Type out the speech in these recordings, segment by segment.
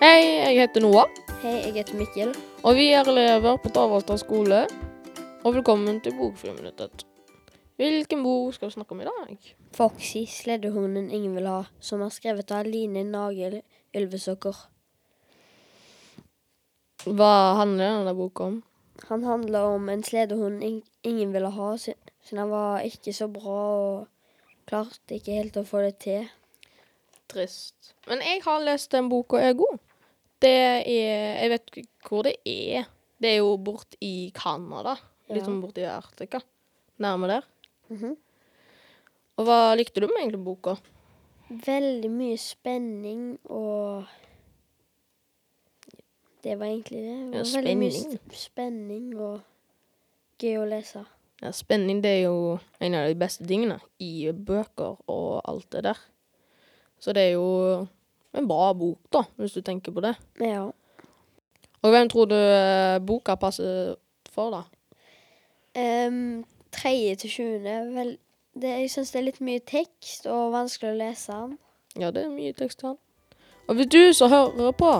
Hei, jeg heter Noah, Hei, jeg heter Mikkel. og vi er elever på Davalstad skole. Og velkommen til Bokfriminuttet. Hvilken bok skal vi snakke om i dag? Foxy, sleddehunden ingen vil ha, som er skrevet av Line Nagel Ylvesokker. Hva handler denne boka om? Han handler om en sledehund ingen ville ha, siden han var ikke så bra og klarte ikke helt å få det til. Trist. Men jeg har lest den boka, er god. Det er Jeg vet ikke hvor det er. Det er jo bort i Canada. Litt Ja. sånn borti Arctica. Nærme der. Mhm. Og hva likte du med egentlig boka? Veldig mye spenning og Det var egentlig det. det Ja, spenning. veldig mye spenning og gøy å lese. Ja, Spenning det er jo en av de beste tingene i bøker og alt det der. Så det er jo en bra bok, da, hvis du tenker på det. Ja. Og hvem tror du eh, boka passer for, da? Um, tredje til sjuende vel, det, Jeg syns det er litt mye tekst og vanskelig å lese den. Ja, det er mye tekst til den. Og hvis du som hører på,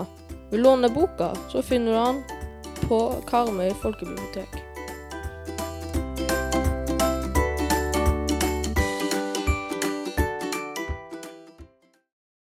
vil låne boka, så finner du den på Karmøy folkebibliotek.